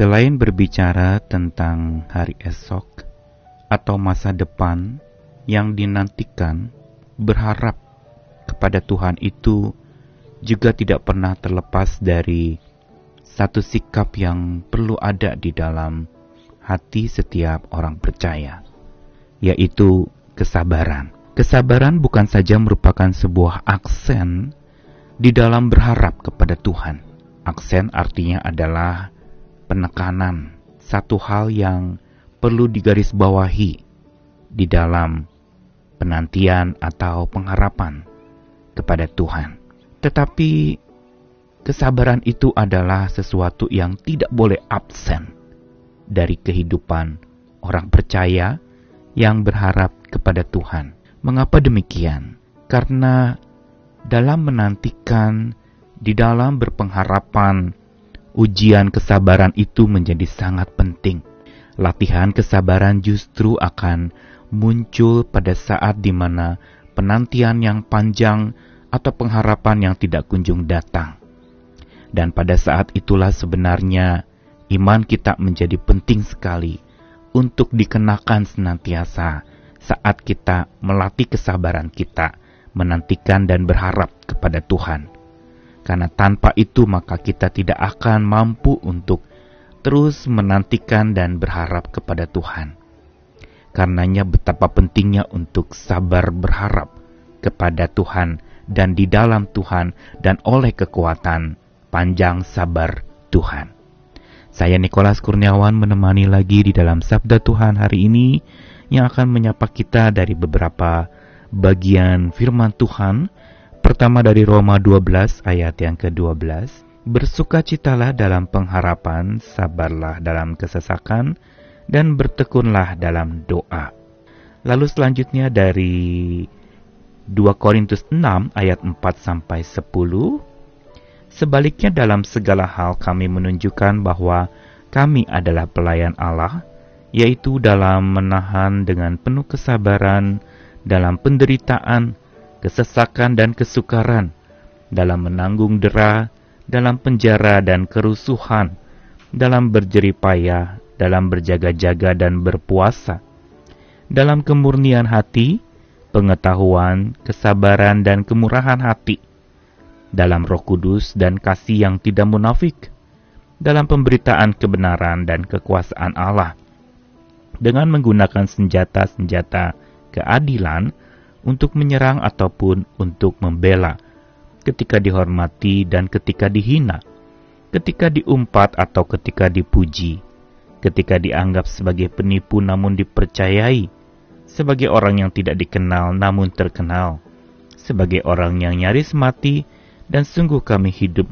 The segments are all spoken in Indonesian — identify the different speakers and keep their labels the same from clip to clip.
Speaker 1: Selain berbicara tentang hari esok atau masa depan yang dinantikan, berharap kepada Tuhan itu juga tidak pernah terlepas dari satu sikap yang perlu ada di dalam hati setiap orang percaya, yaitu kesabaran. Kesabaran bukan saja merupakan sebuah aksen di dalam berharap kepada Tuhan. Aksen artinya adalah penekanan, satu hal yang perlu digarisbawahi di dalam penantian atau pengharapan kepada Tuhan. Tetapi kesabaran itu adalah sesuatu yang tidak boleh absen dari kehidupan orang percaya yang berharap kepada Tuhan. Mengapa demikian? Karena dalam menantikan, di dalam berpengharapan, Ujian kesabaran itu menjadi sangat penting. Latihan kesabaran justru akan muncul pada saat di mana penantian yang panjang atau pengharapan yang tidak kunjung datang. Dan pada saat itulah sebenarnya iman kita menjadi penting sekali untuk dikenakan senantiasa saat kita melatih kesabaran kita, menantikan dan berharap kepada Tuhan karena tanpa itu maka kita tidak akan mampu untuk terus menantikan dan berharap kepada Tuhan. Karenanya betapa pentingnya untuk sabar berharap kepada Tuhan dan di dalam Tuhan dan oleh kekuatan panjang sabar Tuhan. Saya Nikolas Kurniawan menemani lagi di dalam Sabda Tuhan hari ini yang akan menyapa kita dari beberapa bagian firman Tuhan Pertama dari Roma 12 ayat yang ke-12, Bersukacitalah dalam pengharapan, sabarlah dalam kesesakan, dan bertekunlah dalam doa. Lalu selanjutnya dari 2 Korintus 6 ayat 4 sampai 10, Sebaliknya dalam segala hal kami menunjukkan bahwa kami adalah pelayan Allah, yaitu dalam menahan dengan penuh kesabaran dalam penderitaan, kesesakan dan kesukaran, dalam menanggung dera, dalam penjara dan kerusuhan, dalam berjeripayah, dalam berjaga-jaga dan berpuasa, dalam kemurnian hati, pengetahuan, kesabaran dan kemurahan hati, dalam roh kudus dan kasih yang tidak munafik, dalam pemberitaan kebenaran dan kekuasaan Allah, dengan menggunakan senjata-senjata keadilan, untuk menyerang ataupun untuk membela, ketika dihormati dan ketika dihina, ketika diumpat atau ketika dipuji, ketika dianggap sebagai penipu namun dipercayai, sebagai orang yang tidak dikenal namun terkenal, sebagai orang yang nyaris mati dan sungguh kami hidup,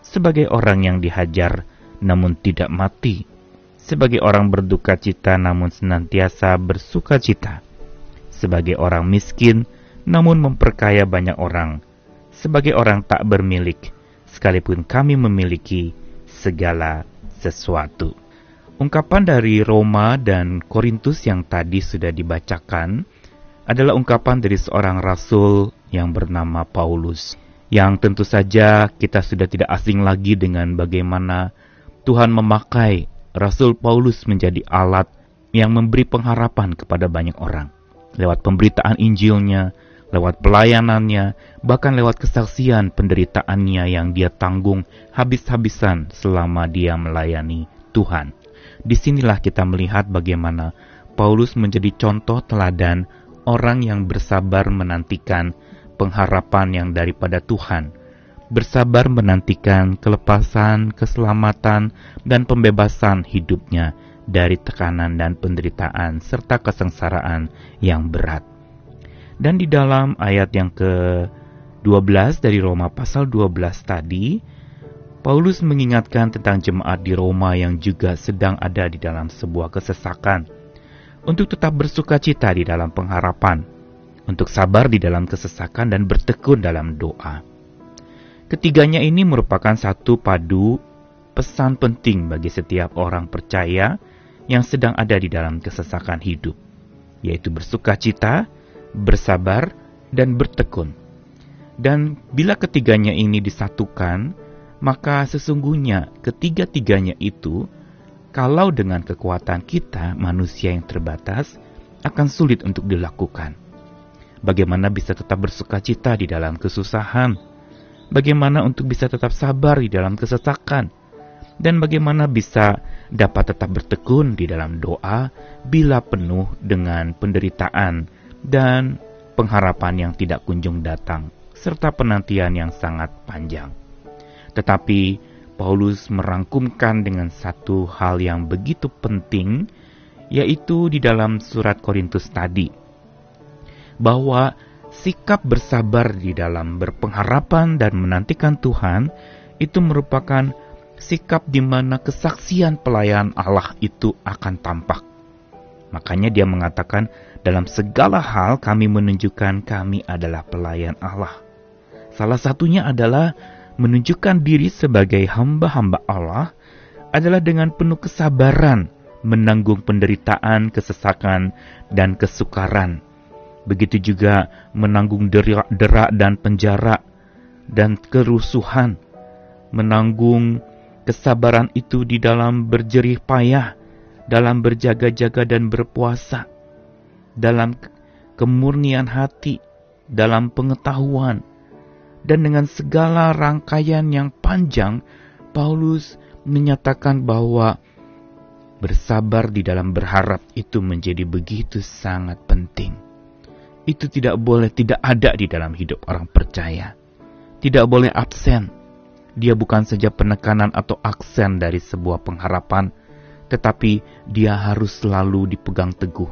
Speaker 1: sebagai orang yang dihajar namun tidak mati, sebagai orang berduka cita namun senantiasa bersuka cita sebagai orang miskin namun memperkaya banyak orang, sebagai orang tak bermilik, sekalipun kami memiliki segala sesuatu. Ungkapan dari Roma dan Korintus yang tadi sudah dibacakan adalah ungkapan dari seorang rasul yang bernama Paulus, yang tentu saja kita sudah tidak asing lagi dengan bagaimana Tuhan memakai Rasul Paulus menjadi alat yang memberi pengharapan kepada banyak orang lewat pemberitaan Injilnya, lewat pelayanannya, bahkan lewat kesaksian penderitaannya yang dia tanggung habis-habisan selama dia melayani Tuhan. Di sinilah kita melihat bagaimana Paulus menjadi contoh teladan orang yang bersabar menantikan pengharapan yang daripada Tuhan, bersabar menantikan kelepasan, keselamatan, dan pembebasan hidupnya dari tekanan dan penderitaan serta kesengsaraan yang berat. Dan di dalam ayat yang ke-12 dari Roma pasal 12 tadi, Paulus mengingatkan tentang jemaat di Roma yang juga sedang ada di dalam sebuah kesesakan, untuk tetap bersuka cita di dalam pengharapan, untuk sabar di dalam kesesakan dan bertekun dalam doa. Ketiganya ini merupakan satu padu pesan penting bagi setiap orang percaya yang sedang ada di dalam kesesakan hidup, yaitu bersuka cita, bersabar, dan bertekun. Dan bila ketiganya ini disatukan, maka sesungguhnya ketiga-tiganya itu kalau dengan kekuatan kita, manusia yang terbatas, akan sulit untuk dilakukan. Bagaimana bisa tetap bersuka cita di dalam kesusahan? Bagaimana untuk bisa tetap sabar di dalam kesesakan? Dan bagaimana bisa dapat tetap bertekun di dalam doa bila penuh dengan penderitaan dan pengharapan yang tidak kunjung datang, serta penantian yang sangat panjang. Tetapi Paulus merangkumkan dengan satu hal yang begitu penting, yaitu di dalam surat Korintus tadi, bahwa sikap bersabar di dalam berpengharapan dan menantikan Tuhan itu merupakan sikap di mana kesaksian pelayan Allah itu akan tampak. Makanya dia mengatakan, dalam segala hal kami menunjukkan kami adalah pelayan Allah. Salah satunya adalah menunjukkan diri sebagai hamba-hamba Allah adalah dengan penuh kesabaran menanggung penderitaan, kesesakan, dan kesukaran. Begitu juga menanggung derak, derak dan penjara dan kerusuhan. Menanggung kesabaran itu di dalam berjerih payah, dalam berjaga-jaga dan berpuasa, dalam kemurnian hati, dalam pengetahuan, dan dengan segala rangkaian yang panjang, Paulus menyatakan bahwa bersabar di dalam berharap itu menjadi begitu sangat penting. Itu tidak boleh tidak ada di dalam hidup orang percaya. Tidak boleh absen. Dia bukan saja penekanan atau aksen dari sebuah pengharapan, tetapi dia harus selalu dipegang teguh.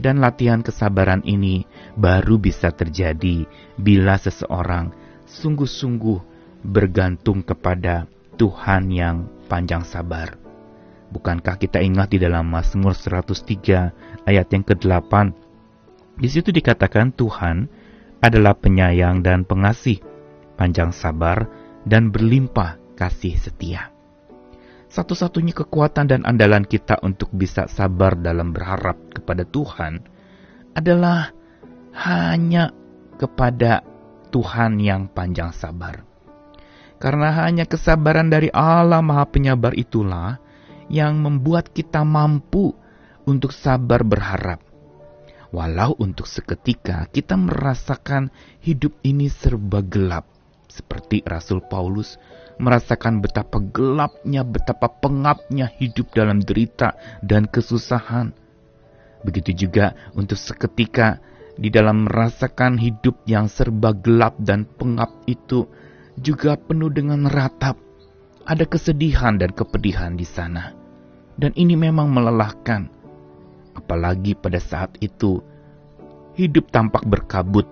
Speaker 1: Dan latihan kesabaran ini baru bisa terjadi bila seseorang sungguh-sungguh bergantung kepada Tuhan yang panjang sabar. Bukankah kita ingat di dalam Mazmur 103 ayat yang ke-8? Di situ dikatakan Tuhan adalah penyayang dan pengasih, panjang sabar dan berlimpah kasih setia. Satu-satunya kekuatan dan andalan kita untuk bisa sabar dalam berharap kepada Tuhan adalah hanya kepada Tuhan yang panjang sabar. Karena hanya kesabaran dari Allah Maha Penyabar itulah yang membuat kita mampu untuk sabar berharap. Walau untuk seketika kita merasakan hidup ini serba gelap, seperti Rasul Paulus merasakan betapa gelapnya, betapa pengapnya hidup dalam derita dan kesusahan. Begitu juga untuk seketika di dalam merasakan hidup yang serba gelap dan pengap itu juga penuh dengan ratap. Ada kesedihan dan kepedihan di sana. Dan ini memang melelahkan. Apalagi pada saat itu, hidup tampak berkabut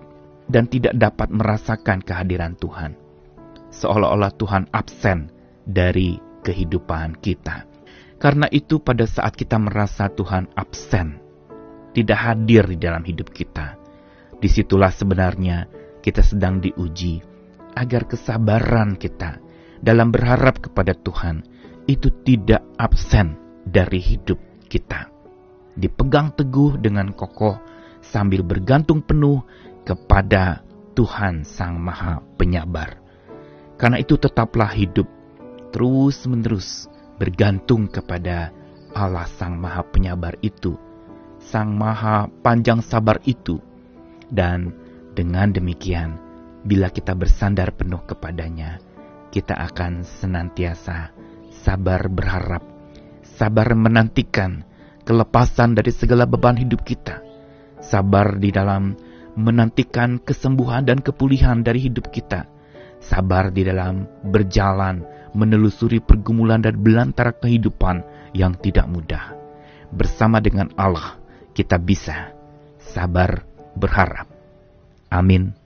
Speaker 1: dan tidak dapat merasakan kehadiran Tuhan. Seolah-olah Tuhan absen dari kehidupan kita. Karena itu pada saat kita merasa Tuhan absen, tidak hadir di dalam hidup kita, Di situlah sebenarnya kita sedang diuji agar kesabaran kita dalam berharap kepada Tuhan itu tidak absen dari hidup kita. Dipegang teguh dengan kokoh sambil bergantung penuh kepada Tuhan Sang Maha Penyabar. Karena itu tetaplah hidup terus-menerus bergantung kepada Allah Sang Maha Penyabar itu, Sang Maha Panjang Sabar itu, dan dengan demikian, bila kita bersandar penuh kepadanya, kita akan senantiasa sabar berharap, sabar menantikan kelepasan dari segala beban hidup kita, sabar di dalam menantikan kesembuhan dan kepulihan dari hidup kita, sabar di dalam berjalan menelusuri pergumulan dan belantara kehidupan yang tidak mudah. Bersama dengan Allah, kita bisa sabar berharap. Amin.